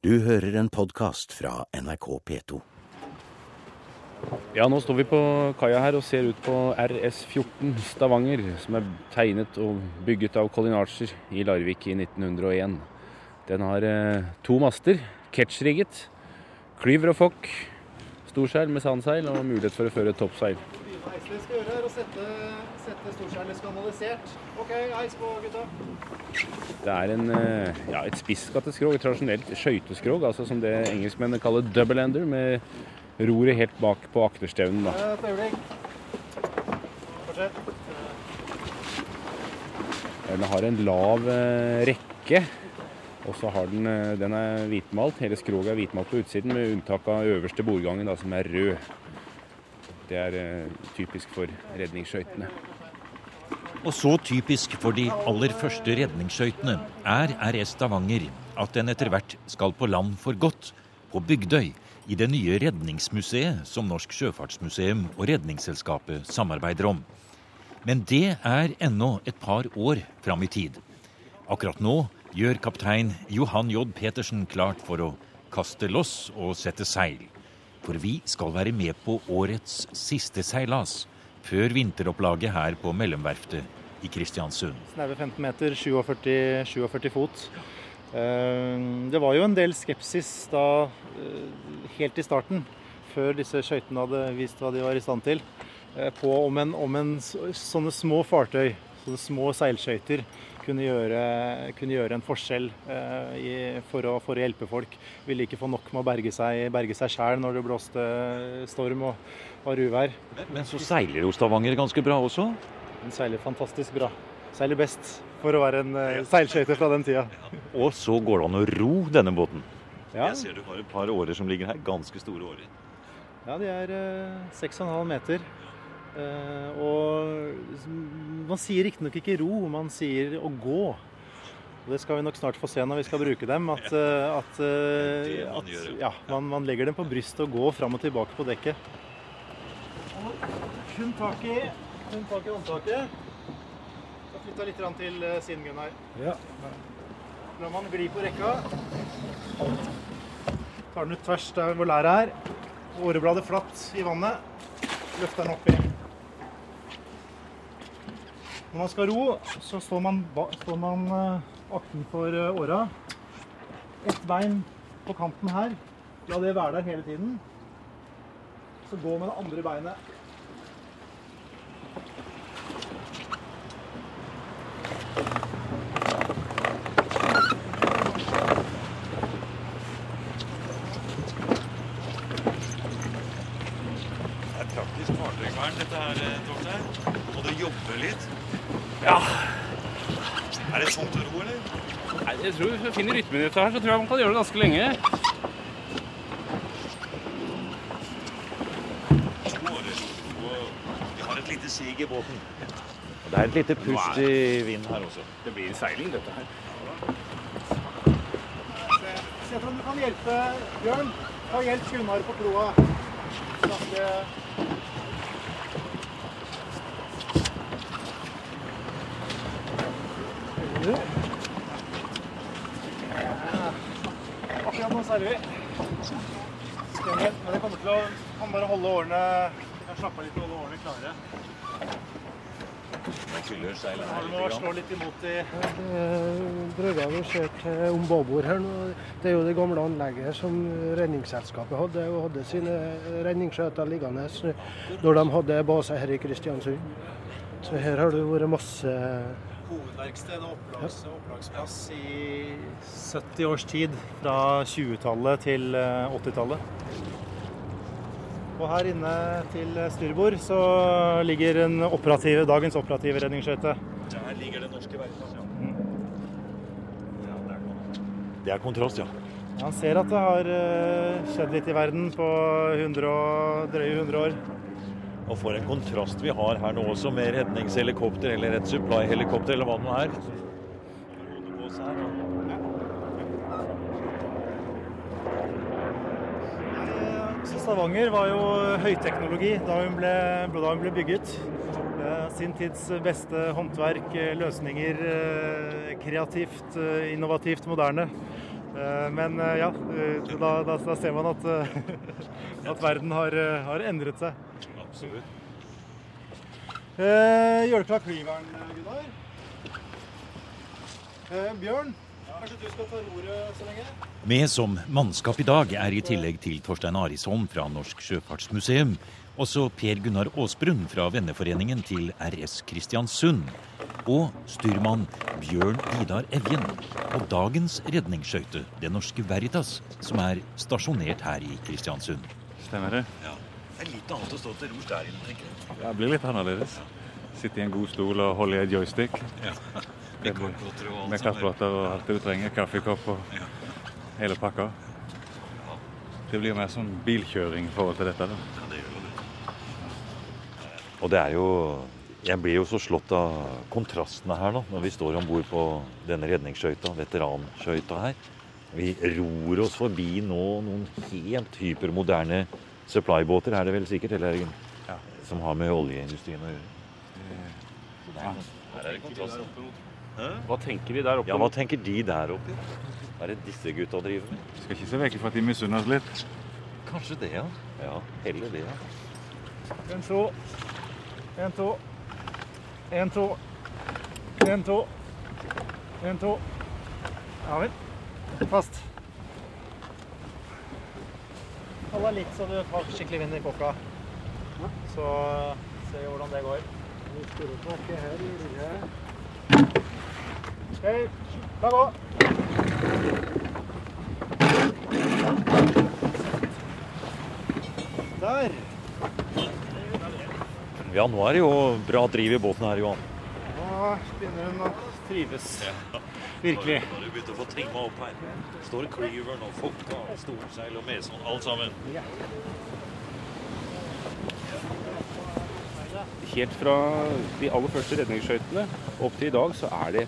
Du hører en podkast fra NRK P2. Ja, nå står vi på kaia her og ser ut på RS-14 Stavanger, som er tegnet og bygget av Colin Archer i Larvik i 1901. Den har eh, to master, catch-rigget, klyver og fokk, storseil med sandseil og mulighet for å føre toppseil. Det skal gjøre er å sette, sette storseilet skandalisert. OK, heis på, gutta. Det er en, eh, ja, et spisskattet skrog, et tradisjonelt skøyteskrog, altså som det engelskmennene kaller double-ender, med roret helt bak på akterstevnen. da. Eh, Et øyeblikk. Fortsett. Den har en lav eh, rekke, og så har den, den er hvitmalt. Hele skroget er hvitmalt på utsiden, med unntak av øverste bordgangen, da, som er rød. Det er typisk for redningsskøytene. Og så typisk for de aller første redningsskøytene er RS Stavanger at den etter hvert skal på land for godt, på Bygdøy, i det nye redningsmuseet som Norsk Sjøfartsmuseum og Redningsselskapet samarbeider om. Men det er ennå et par år fram i tid. Akkurat nå gjør kaptein Johan J. Petersen klart for å kaste loss og sette seil. For vi skal være med på årets siste seilas før vinteropplaget her på Mellomverftet i Kristiansund. Snaue 15 meter, 47, 47 fot. Eh, Det var jo en del skepsis da eh, helt i starten, før disse skøytene hadde vist hva de var i stand til, eh, på om, en, om en, sånne små fartøy, sånne små seilskøyter, kunne kunne gjøre en forskjell eh, i, for, å, for å hjelpe folk. Ville ikke få nok med å berge seg, berge seg sjæl når det blåste storm og var uvær. Men så seiler jo Stavanger ganske bra også. Den seiler fantastisk bra. Seiler best for å være en eh, seilskøyte fra den tida. Og så går det an å ro denne båten. Ja, Jeg ser du har et par årer som ligger her. Ganske store årer. ja de er eh, 6,5 meter. Eh, og man sier riktignok ikke ro, man sier å gå. Og Det skal vi nok snart få se når vi skal bruke dem. At, eh, at, eh, at ja, man, man legger dem på brystet og går fram og tilbake på dekket. Kun tak i, kun tak i håndtaket. Så flytta litt til siden, Gunnar. Ja. La man gli på rekka. Tar den ut tvers der hvor læret er. Årebladet flatt i vannet. Løfter den oppi. Når man skal ro, så står man, står man eh, aktenfor eh, åra. Ett bein på kanten her. La det være der hele tiden. Så gå med det andre beinet. Det er praktisk fartøyvern dette her, Torstein. Må du jobbe litt? Ja, Er det tungt å ro, eller? Nei, jeg tror Hvis vi finner rytmen i dette her, så tror jeg man kan gjøre det ganske lenge. Vi har et lite sig i båten. Det er et lite pust i vinden her også. Det blir seiling, dette her. Se om du kan hjelpe Bjørn. Ta hjelp Gunnar på kloa. Snakke Seiler Men det kommer til å kan bare holde årene slappe av litt og holde årene klare. Nå fyller her litt. slå litt imot i Brødrene vi ser til om babord her nå, det er jo det gamle anlegget som Redningsselskapet hadde, og hadde sine redningsskøyter liggende når de hadde base her i Kristiansund. Så her har det vært masse hovedverksted og opplags, opplagsplass i 70 års tid. Fra 20-tallet til eh, 80-tallet. Og her inne til styrbord så ligger en operative, dagens operative redningsskøyte. Der ligger det norske verden, Ja. Ja, det er kontrast, ja. Han ser at det har eh, skjedd litt i verden på 100 og, drøye 100 år. Og for en kontrast vi har her nå også, med redningshelikopter eller et supply-helikopter eller hva det nå er. Stavanger var jo høyteknologi da hun ble, da hun ble bygget. Eh, Sin tids beste håndverk, eh, løsninger, eh, kreativt, innovativt, moderne. Men ja, da, da, ser man at, at verden har, har endret seg. Absolutt. Eh, gjør du klar klyveren, Gunnar? Eh, Bjørn, kanskje du skal ta roret så lenge? Med som mannskap i dag er i tillegg til Torstein Arisholm fra Norsk Sjøfartsmuseum også Per Gunnar Aasbrunn fra venneforeningen til RS Kristiansund. Og styrmann Bjørn Vidar Evjen og dagens redningsskøyte, Det Norske Veritas, som er stasjonert her i Kristiansund. Stemmer det? Det er litt annet å stå til rors der inne, tenker jeg. Det blir litt annerledes. Sitte i en god stol og holde i en joystick. Med kortblotter og alt Med som er. og alt det du trenger. Kaffekopp og hele pakka. Det blir mer sånn bilkjøring i forhold til dette. da. Ja, det gjør jo det. Og det er jo Jeg blir jo så slått av kontrastene her nå, når vi står om bord på denne redningsskøyta, veteranskøyta her. Vi ror oss forbi nå noen helt hypermoderne supply-båter, er det vel sikkert, eller? Ja. Som har med oljeindustrien å gjøre. Så det her er det kontraster. Hva tenker de der oppe? Ja, hva tenker de der oppe? Hva er det disse gutta driver med? Skal ikke se vekk fra at de misunner oss litt. Kanskje det, ja. Ja, heller det, ja. En, to. En, to. En, to. En, to. En, to. Ja vel. Fast. Hold deg litt så du tar skikkelig vind i kokka. Så ser vi hvordan det går. Okay, la gå. Der. Ja, nå er det jo bra driv i båten her, Johan. Nå begynner hun å trives. Virkelig. Nå har begynt å få trimma opp her. Står cleaveren og fokka storseil og meson, alt sammen. Helt fra de aller første redningsskøytene opp til i dag, så er det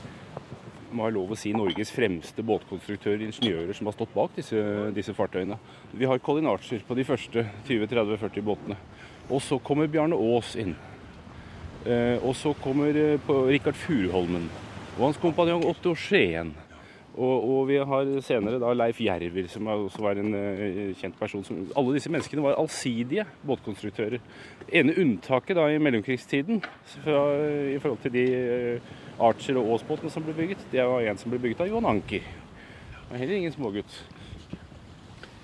må jeg lov å si, Norges fremste båtkonstruktører, ingeniører, som har stått bak disse, disse fartøyene. Vi har Colin Archer på de første 20-30-40 båtene. Og så kommer Bjarne Aas inn. Eh, og så kommer eh, på Rikard Furuholmen og hans kompanjong Otto Skien. Og, og vi har senere da Leif Jerver, som også var en uh, kjent person. Som, alle disse menneskene var allsidige båtkonstruktører. ene unntaket da i mellomkrigstiden fra, i forhold til de uh, Archer og Aas-båtene som ble bygget, det var en som ble bygget av Johan Anker. Og heller ingen smågutt.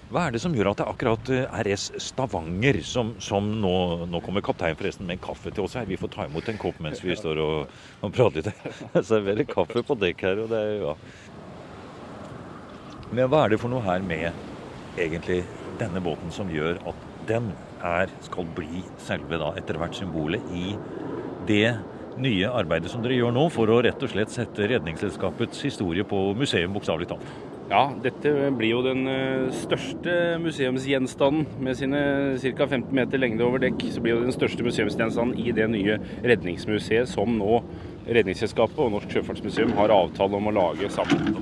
Hva er det som gjør at det er akkurat eh, RS Stavanger som, som nå, nå kommer kapteinen forresten med en kaffe til oss her. Vi får ta imot en kopp mens vi står og, og prater litt. Jeg serverer kaffe på dekk her, og det er ja. Men hva er det for noe her med egentlig denne båten som gjør at den er, skal bli selve da etter hvert symbolet i det nye arbeidet som dere gjør nå for å rett og slett sette Redningsselskapets historie på museum, bokstavelig talt? Ja, dette blir jo den eh, største museumsgjenstanden med sine ca. 15 meter lengde over dekk. Så blir det den største museumsgjenstanden i det nye redningsmuseet som nå Redningsselskapet og Norsk Sjøfartsmuseum har avtale om å lage sammen.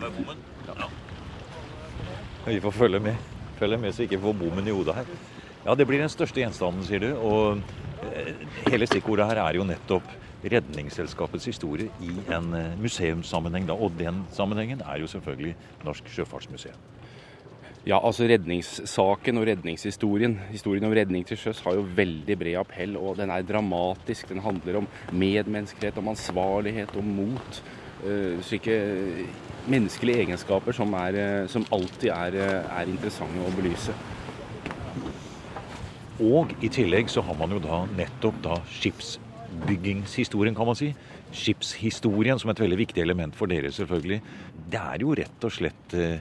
Vi får følge med. Følge med så vi ikke får bommen i hodet her. Ja, det blir den største gjenstanden, sier du. Og eh, hele stikkordet her er jo nettopp Redningsselskapets historie i en eh, museumssammenheng. Da. Og den sammenhengen er jo selvfølgelig Norsk Sjøfartsmuseum. Ja, altså redningssaken og redningshistorien, historien om redning til sjøs, har jo veldig bred appell, og den er dramatisk. Den handler om medmenneskelighet, om ansvarlighet, om mot. Uh, slike menneskelige egenskaper som, er, eh, som alltid er, er interessante å belyse. Og i tillegg så har man jo da nettopp da skipsbyggingshistorien, kan man si. Skipshistorien som et veldig viktig element for dere, selvfølgelig. Det er jo rett og slett eh,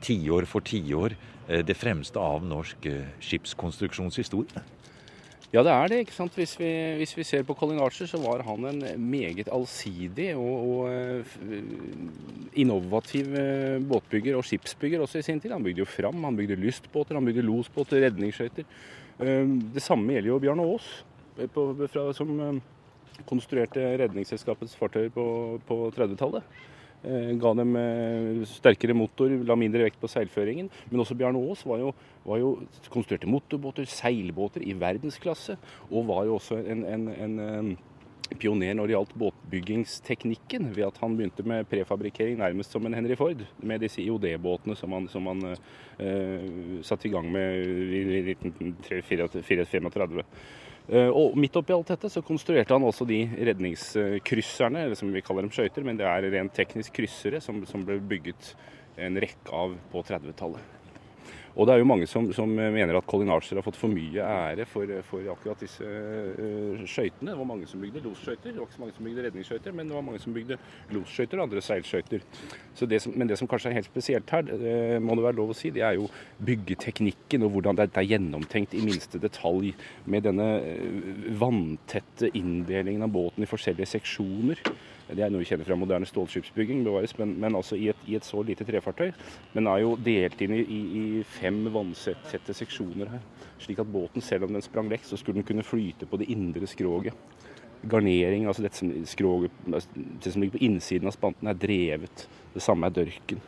tiår for tiår eh, det fremste av norsk eh, skipskonstruksjonshistorie. Ja, det er det. ikke sant? Hvis vi, hvis vi ser på Colin Archer, så var han en meget allsidig og, og innovativ båtbygger og skipsbygger også i sin tid. Han bygde jo Fram, han bygde lystbåter, han bygde losbåter, redningsskøyter. Det samme gjelder jo Bjarne Aas, på, fra, som eh, konstruerte Redningsselskapets fartøyer på, på 30-tallet. Eh, Ga dem eh, sterkere motor, la mindre vekt på seilføringen. Men også Bjarne Aas var jo, var jo konstruerte motorbåter, seilbåter i verdensklasse. Og var jo også en, en, en, eh, pioner når det gjaldt båtbyggingsteknikken, ved at han begynte med prefabrikkering nærmest som en Henry Ford, med disse IOD-båtene som han, som han uh, satte i gang med i 1934. Uh, og midt oppi alt dette så konstruerte han også de redningskrysserne, eller som vi kaller dem skøyter, men det er rent teknisk kryssere som, som ble bygget en rekke av på 30-tallet. Og det er jo mange som, som mener at Colin Archer har fått for mye ære for, for akkurat disse uh, skøytene. Det var mange som bygde losskøyter. Det var ikke så mange som bygde redningsskøyter, men det var mange som bygde losskøyter og andre seilskøyter. Men det som kanskje er helt spesielt her, det må det være lov å si, det er jo byggeteknikken og hvordan det er gjennomtenkt i minste detalj med denne eh, vanntette inndelingen av båten i forskjellige seksjoner. Det er noe vi kjenner fra moderne stålskipsbygging, bevares, men, men altså i et, i et, så lite trefartøy. Men er jo delt inn i, i, fem vanntette seksjoner her. Slik at båten, selv om den sprang lekk, så skulle den kunne flyte på det indre skroget. Garnering, altså dette som, skroget, det som ligger på innsiden av spanten, er drevet. Det samme er dørken.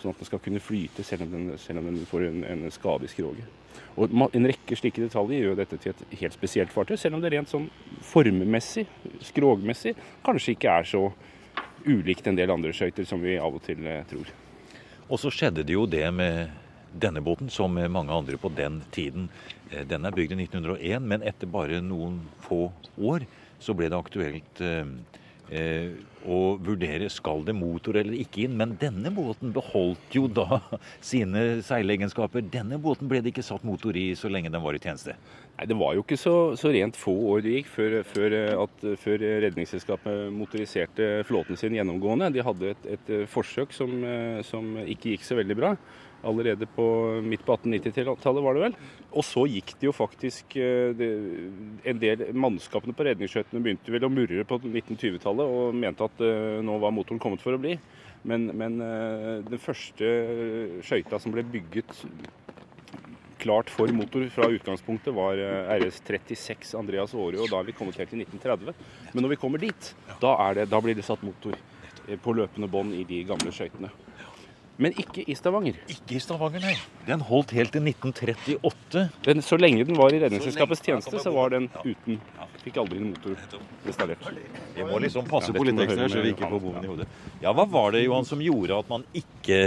Sånn at den skal kunne flyte selv om den, selv om den får en, en skade i skroget. Og En rekke slike detaljer gjør dette til et helt spesielt fartøy, selv om det rent sånn formmessig, skrogmessig, kanskje ikke er så ulikt en del andre skøyter som vi av og til eh, tror. Og så skjedde det jo det med denne båten, som mange andre på den tiden. Eh, den er bygd i 1901, men etter bare noen få år så ble det aktuelt eh, eh å vurdere skal det motor eller ikke inn. Men denne båten beholdt jo da sine seilegenskaper. Denne båten ble det ikke satt motor i så lenge den var i tjeneste. Nei, Det var jo ikke så, så rent få år det gikk før, før, at, før, Redningsselskapet motoriserte flåten sin gjennomgående. De hadde et, et forsøk som, som ikke gikk så veldig bra allerede på midt på 1890-tallet, var det vel. Og så gikk det jo faktisk eh, det, En del mannskapene på redningsskøytene begynte vel å murre på 1920-tallet og mente at uh, nå var motoren kommet for å bli. Men, men uh, den første skøyta som ble bygget klart for motor fra utgangspunktet, var RS36 Andreas Aarø, og da er vi kommet helt til 1930. Men når vi kommer dit, da, det, da blir det satt motor på løpende bånd i de gamle skøytene. Men ikke i Stavanger. Ikke i Stavanger, nei. Den holdt helt til 1938. Den, så lenge den var i Redningsselskapets tjeneste, så var den uten. Fikk aldri en motor installert. Vi må liksom passe på litt ekstra, så vi ikke får bommen i hodet. Ja, Hva var det Johan, som gjorde at man ikke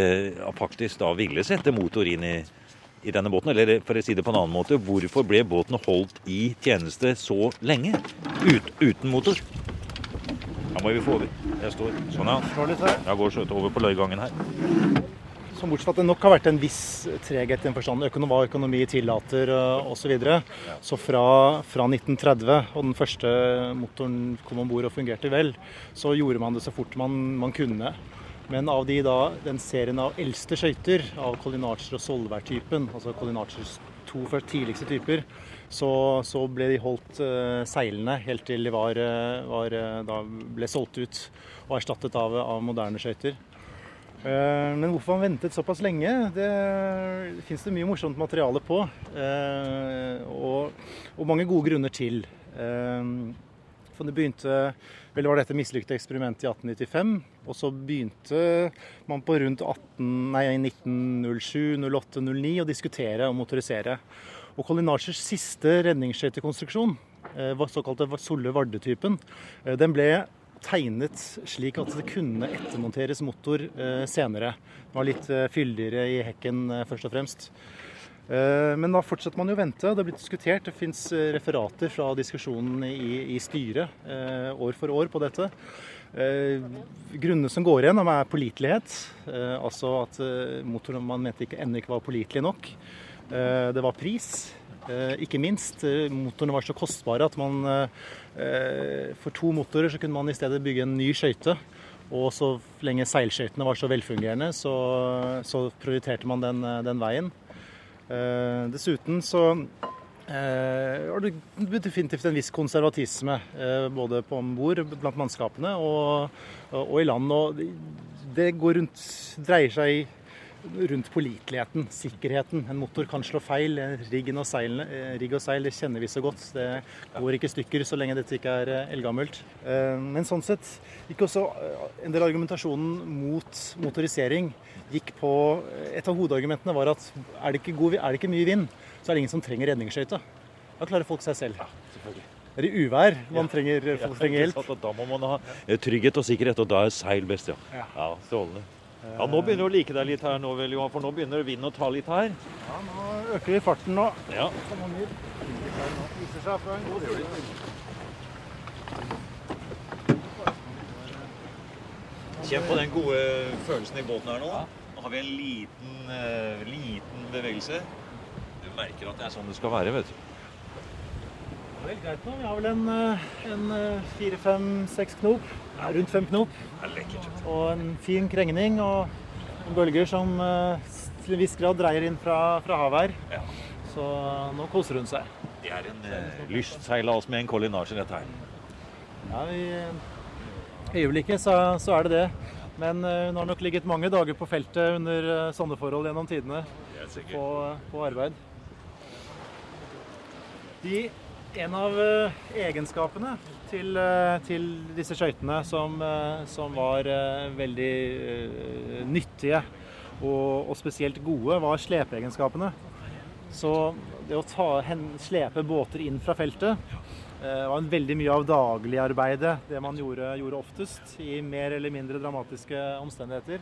faktisk da ville sette motor inn i, i denne båten? Eller for å si det på en annen måte, hvorfor ble båten holdt i tjeneste så lenge ut, uten motor? Da må vi få over. Jeg står sånn, ja. Jeg går skjøtet over på løygangen her. Som bortsett fra at det nok har vært en viss treghet i den forstand hva økonomi tillater osv. Så, videre. så fra, fra 1930, og den første motoren kom om bord og fungerte vel, så gjorde man det så fort man, man kunne. Men av de da, den serien av eldste skøyter, av Colin Archer og Solvær-typen, altså Colin Archers to tidligste typer, så, så, ble de holdt uh, seilende helt til de var, uh, var, da ble solgt ut og erstattet av, av moderne skøyter. Men hvorfor han ventet såpass lenge, det, fins det mye morsomt materiale på. Og, og, mange gode grunner til. For det begynte Vel var dette mislykte eksperimentet i 1895. Og så begynte man på rundt 18, nei, 1907, 08, 09 å diskutere og motorisere. Og Colin Archers siste redningsskøytekonstruksjon, eh, såkalte Solle-Varde-typen, eh, den ble tegnet slik at det kunne ettermonteres motor eh, senere. Det var litt fyldigere i hekken først og fremst. Men da fortsetter man jo å vente. Det er blitt diskutert. Det fins referater fra diskusjonen i, i styret år for år på dette. grunnene som går igjen, er pålitelighet. altså at motoren man mente ikke, ennå ikke var pålitelig nok. Eh, det var pris. Eh, ikke minst. Eh, motorene var så kostbare at man For to motorer så kunne man i stedet bygge en ny skøyte. Og så lenge seilskøytene var så velfungerende, så, så prioriterte man den, den veien. Dessuten så var det definitivt en viss konservatisme både på om bord blant mannskapene og, og, i land. Og det rundt, dreier seg rundt påliteligheten, sikkerheten. En motor kan slå feil. Seilene, eh, rigg og seil det kjenner vi så godt. Det går ikke stykker så lenge dette ikke er eh, eldgammelt. Eh, men sånn sett gikk også en del av argumentasjonen mot motorisering gikk på Et av hovedargumentene var at er det ikke, god, er det ikke mye vind, så er det ingen som trenger redningsskøyte. Da klarer folk seg selv. er det uvær man trenger, folk trenger hjelp. Da må man ha eh, trygghet og sikkerhet, og da er seil best, ja. Ja. ja strålende. Ja, Nå begynner du å like deg litt her, nå, vel, Johan, for nå begynner vinden å ta litt her. Ja, nå øker vi farten nå. Ja. Kjenn på den gode følelsen i båten her nå. Nå har vi en liten, eh, liten bevegelse. Du merker at det er sånn det skal være, vet du. Vel greit nå. Vi har vel en, eh, en eh, fire, fem, seks knop. Ja, rundt fem knop. Og en fin krengning og bølger som eh, til en viss grad dreier inn fra, fra havet her. Ja. Så nå koser hun seg. Det er en eh, lystseilas med en kollinasje, dette her. Ja, I øyeblikket så, så er det det. Men hun har nok ligget mange dager på feltet under sånne forhold gjennom tidene på, på arbeid. De, en av eh, egenskapene til, eh, til disse skøytene som, eh, som var veldig nyttige og, og spesielt gode, var slepeegenskapene. Så det å ta, hen, slepe båter inn fra feltet det var veldig mye av dagligarbeidet, det man gjorde, gjorde oftest, i mer eller mindre dramatiske omstendigheter.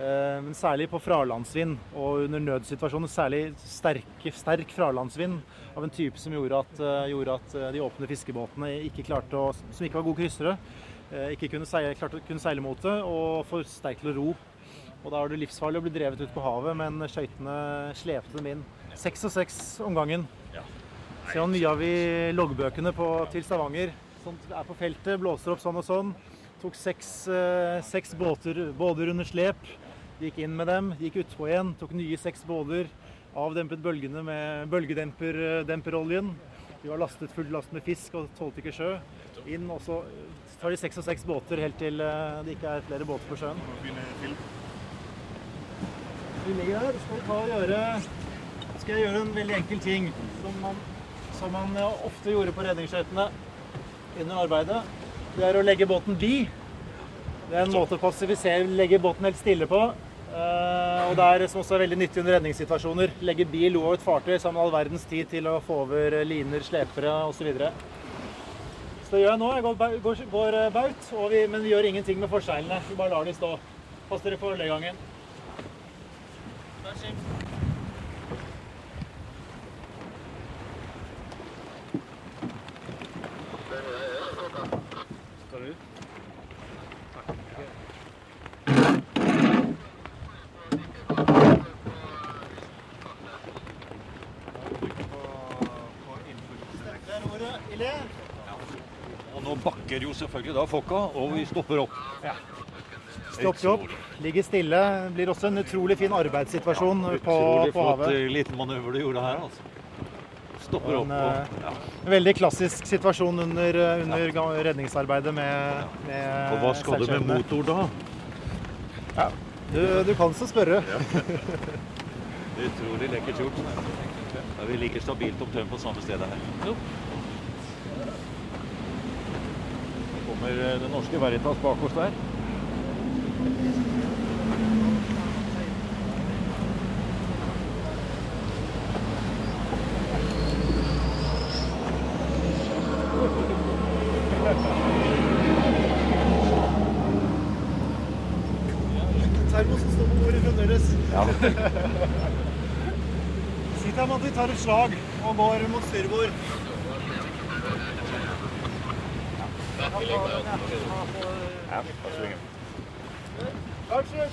Eh, Men særlig på fralandsvind og under nødsituasjoner, særlig sterk, sterk fralandsvind av en type som gjorde at, eh, gjorde at eh, de åpne fiskebåtene ikke klarte å, som ikke var gode kryssere, ikke kunne seile, klarte, kunne seile mot det og for sterk til å ro. Og da var det livsfarlig å bli drevet ut på havet, men skøytene slepte dem inn. Seks og seks om gangen. Se Ser mye av i loggbøkene på, til Stavanger. Som er på feltet, blåser opp sånn og sånn. Tok seks, seks båter, båter under slep. Gikk inn med dem, gikk utpå igjen. Tok nye seks båter. Avdempet bølgene med bølgedemperoljen. De var lastet full last med fisk og tålte ikke sjø. Inn, og så tar de seks og seks båter helt til eh, det ikke er flere båter på sjøen. Vi ligger der. Skal ta og gjøre Skal jeg gjøre en veldig enkel ting som man, som man eh, ofte gjorde på redningsskøytene under arbeidet. Det er å legge båten bi. Det er en måte å passifisere, legge båten helt stille på. Eh, og det er som også er veldig nyttig under redningssituasjoner. Legge bil og et fartøy sammen med all verdens tid til å få over liner, slepere osv. Så, så det gjør jeg nå. Jeg går, går, går eh, baut, vi, men vi gjør ingenting med forseglene. Vi bare lar de stå. Pass dere for legangen. Der ordet, Ilé. Og nå bakker jo selvfølgelig da fokka, og vi stopper opp. Ja. Stopper opp, ligger stille. Blir også en utrolig fin arbeidssituasjon på, Utrolig på flott havet. flott liten manøver du gjorde her, altså. Stopper opp En, og eh, ja. En veldig klassisk situasjon under, under ja. redningsarbeidet med, med Og hva skal du med motor da? Du, du kan så spørre. Utrolig lekkert gjort. Da vi ligger stabilt omtrent på samme sted her. Nå kommer eh, det norske Veritas bak oss der. Termosen står på bordet fremdeles. Si til ham at vi tar et slag og går mot styrbord. Ja, da svinger vi. Kanskje.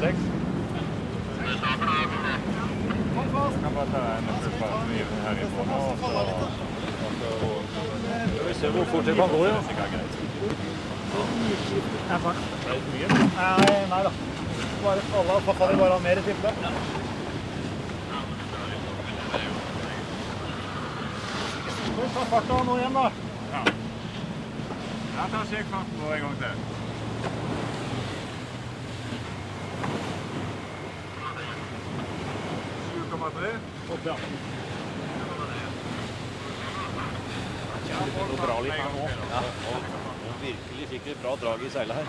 Seks. Kan bare ta en kniv herifra nå, og så Skal vi se hvor fort det kan gå, ja. Nei, nei da. Bare alle pappa vil bare ha mer type. Skal vi ta farta nå igjen, da? Ja, tar sjekk vår en gang til. Opp, ja. Å bra litt her nå. Ja. Og virkelig fikk vi bra drag i seilet her.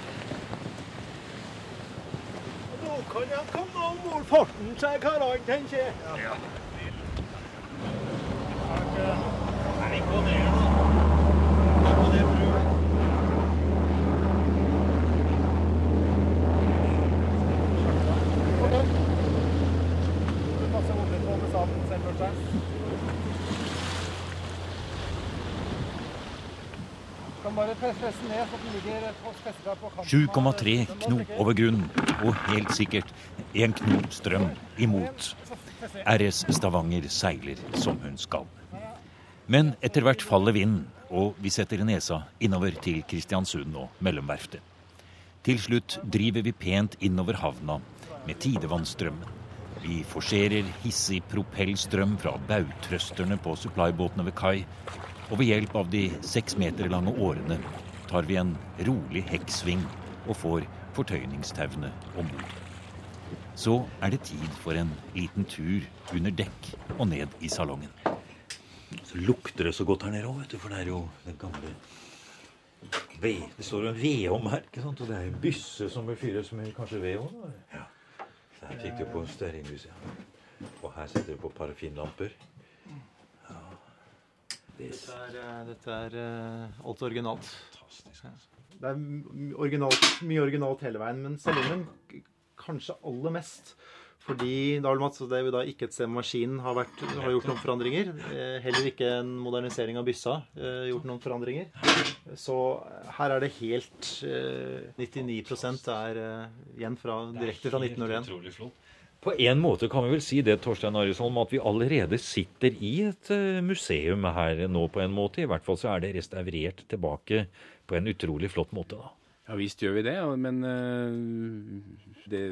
Nå kan jeg komme og bord farten, sier karene, tenker jeg. Ja. Kan bare presse ned så den ligger på spesielt på kanten. 7,3 knop over grunn, og helt sikkert en knop strøm imot. RS Stavanger seiler som hun skal. Men etter hvert faller vinden, og vi setter nesa innover til Kristiansund og Mellomverftet. Til slutt driver vi pent innover havna med tidevannsstrømmen. Vi forserer hissig propellstrøm fra bautrøsterne på supplybåtene ved kai, og ved hjelp av de seks meter lange årene tar vi en rolig hekksving og får fortøyningstauene om bord. Så er det tid for en liten tur under dekk og ned i salongen. Så lukter det så godt her nede òg, vet du, for det er jo den gamle ved. Det står en vedovn her, ikke sant? og det er en bysse som vil fyres med kanskje vedovn. Ja. Så her fikk du på stearinlys, ja. Og her setter du på parafinlamper. Dette er, eh, dette er eh, alt originalt. Fantastisk. altså. Det er originalt, mye originalt hele veien, men k- kanskje aller mest. Fordi da, det er jo da ikke et sted maskinen har, vært, har gjort noen forandringer. Eh, Heller ikke en modernisering av byssa gjort noen forandringer. Så her er det helt eh, 99 er igjen fra, direkte fra 1901. På en måte kan vi vel si det, Torstein Arisholm, at vi allerede sitter i et eh, museum her nå, på en måte. I hvert fall så er det restaurert tilbake på en utrolig flott måte, da. Ja visst gjør vi det, men eh, det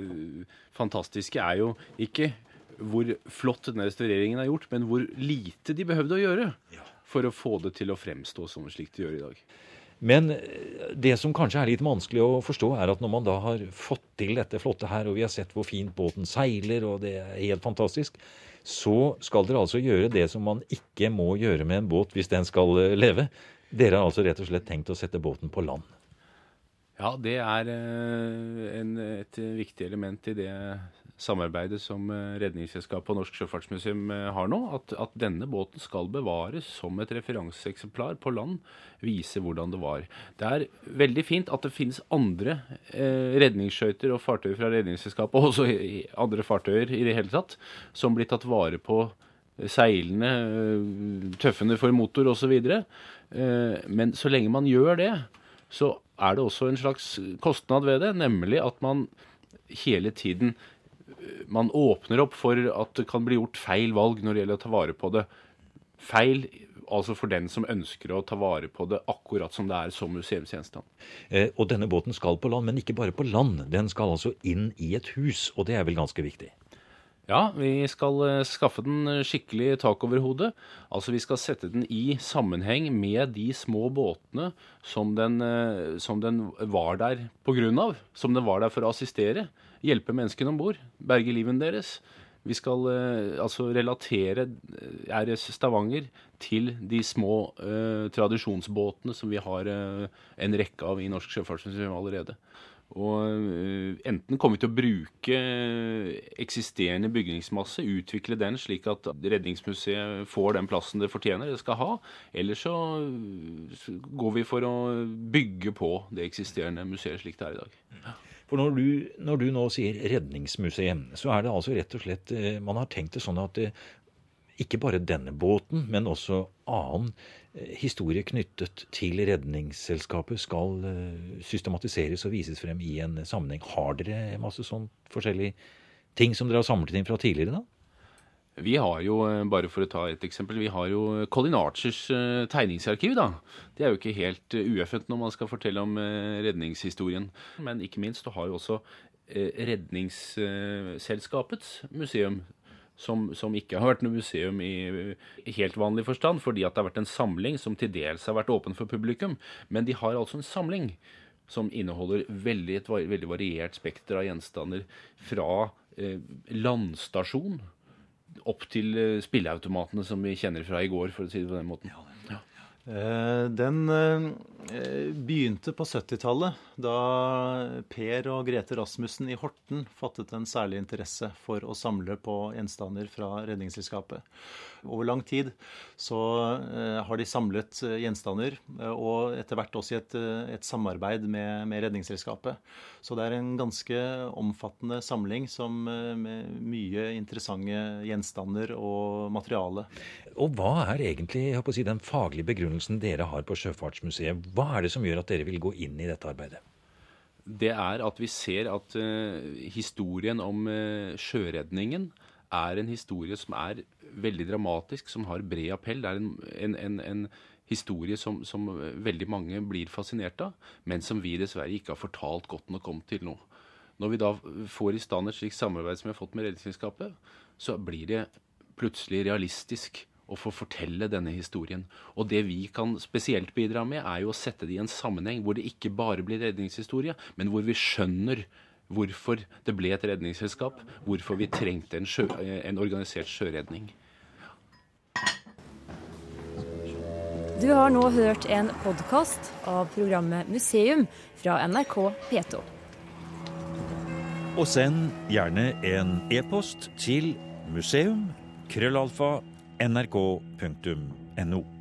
fantastiske er jo ikke hvor flott denne restaureringen er gjort, men hvor lite de behøvde å gjøre for å få det til å fremstå som slik det gjør i dag. Men eh, det som kanskje er litt vanskelig å forstå, er at når man da har fått til dette flotte her, og vi har sett hvor fint båten seiler, og det er helt fantastisk, så skal dere altså gjøre det som man ikke må gjøre med en båt hvis den skal eh, leve. Dere har altså rett og slett tenkt å sette båten på land. Ja, det er eh, en, et viktig element i det samarbeidet som eh, Redningsselskapet og Norsk Sjøfartsmuseum eh, har nå. At, at denne båten skal bevares som et referanseeksemplar på land. Vise hvordan det var. Det er veldig fint at det finnes andre eh, redningsskøyter og fartøyer fra Redningsselskapet, og også andre fartøyer i det hele tatt, som blir tatt vare på seilene, eh, tøffene for motor osv. Men så lenge man gjør det, så er det også en slags kostnad ved det, nemlig at man hele tiden eh, man åpner opp for at det kan bli gjort feil valg når det gjelder å ta vare på det. Feil altså for den som ønsker å ta vare på det akkurat som det er som museumsgjenstand. Eh, og denne båten skal på land, men ikke bare på land. Den skal altså inn i et hus, og det er vel ganske viktig. Ja, vi skal eh, skaffe den skikkelig tak over hodet. Altså vi skal sette den i sammenheng med de små båtene som den, eh, som den var der av. Som den var der for å assistere. Hjelpe menneskene om bord. Berge livet deres. Vi skal eh, altså relatere eh, RS Stavanger til de små eh, tradisjonsbåtene som vi har eh, en rekke av i Norsk Sjøfartsmuseum allerede. Og eh, enten kommer vi til å bruke eksisterende bygningsmasse, utvikle den slik at Redningsmuseet får den plassen det fortjener, det skal ha, eller så går vi for å bygge på det eksisterende museet slik det er i dag. For når du, når du nå sier redningsmuseum, så er det altså rett og slett eh, Man har tenkt det sånn at eh, ikke bare denne båten, men også annen eh, historie knyttet til Redningsselskapet skal systematiseres og vises frem i en sammenheng. Har dere masse sånn forskjellige ting som dere har samlet inn fra tidligere, da? Vi har jo, eh, bare for å ta et eksempel, vi har jo Colin Archers eh, tegningsarkiv, da. Det er jo ikke helt eh, ueffent når man skal fortelle om redningshistorien. Men ikke minst du har jo også Redningsselskapets museum, som, som ikke har vært noe museum i i helt vanlig forstand, fordi at det har vært en samling som til dels har vært åpen for publikum. Men de har altså en samling som inneholder veldig, et veldig variert spekter av gjenstander fra eh, landstasjon opp til eh, spilleautomatene som vi kjenner fra i går, for å si det på den måten. Ja, Den, ja. eh, begynte på 70-tallet, da Per og Grete Rasmussen i Horten fattet en særlig interesse for å samle på gjenstander fra Redningsselskapet. Over lang tid så eh, har de samlet eh, gjenstander, og etter hvert også i et, et samarbeid med, med, Redningsselskapet. Så det er en ganske omfattende samling som, med mye interessante gjenstander og materiale. Og hva er egentlig si, den faglige begrunnelsen dere har på Sjøfartsmuseet? Er det som gjør at dere vil gå inn i dette arbeidet? Det er at vi ser at uh, historien om uh, sjøredningen er en historie som er veldig dramatisk, som har bred appell. Det er en, en, en, en historie som, som, veldig mange blir fascinert av, men som vi dessverre ikke har fortalt godt nok om til nå. Når vi da får i stand et slikt samarbeid som vi har fått med Redningsselskapet, så blir det plutselig realistisk å få fortelle denne historien. Og det vi kan spesielt bidra med, er jo å sette det i en sammenheng hvor det ikke bare blir redningshistorie, men hvor vi skjønner hvorfor det ble et redningsselskap, hvorfor vi trengte en, sjø, en organisert sjøredning. Du har nå hørt en podkast av programmet Museum fra NRK P2. Og send gjerne en e-post til museum krøllalfa nrk.no.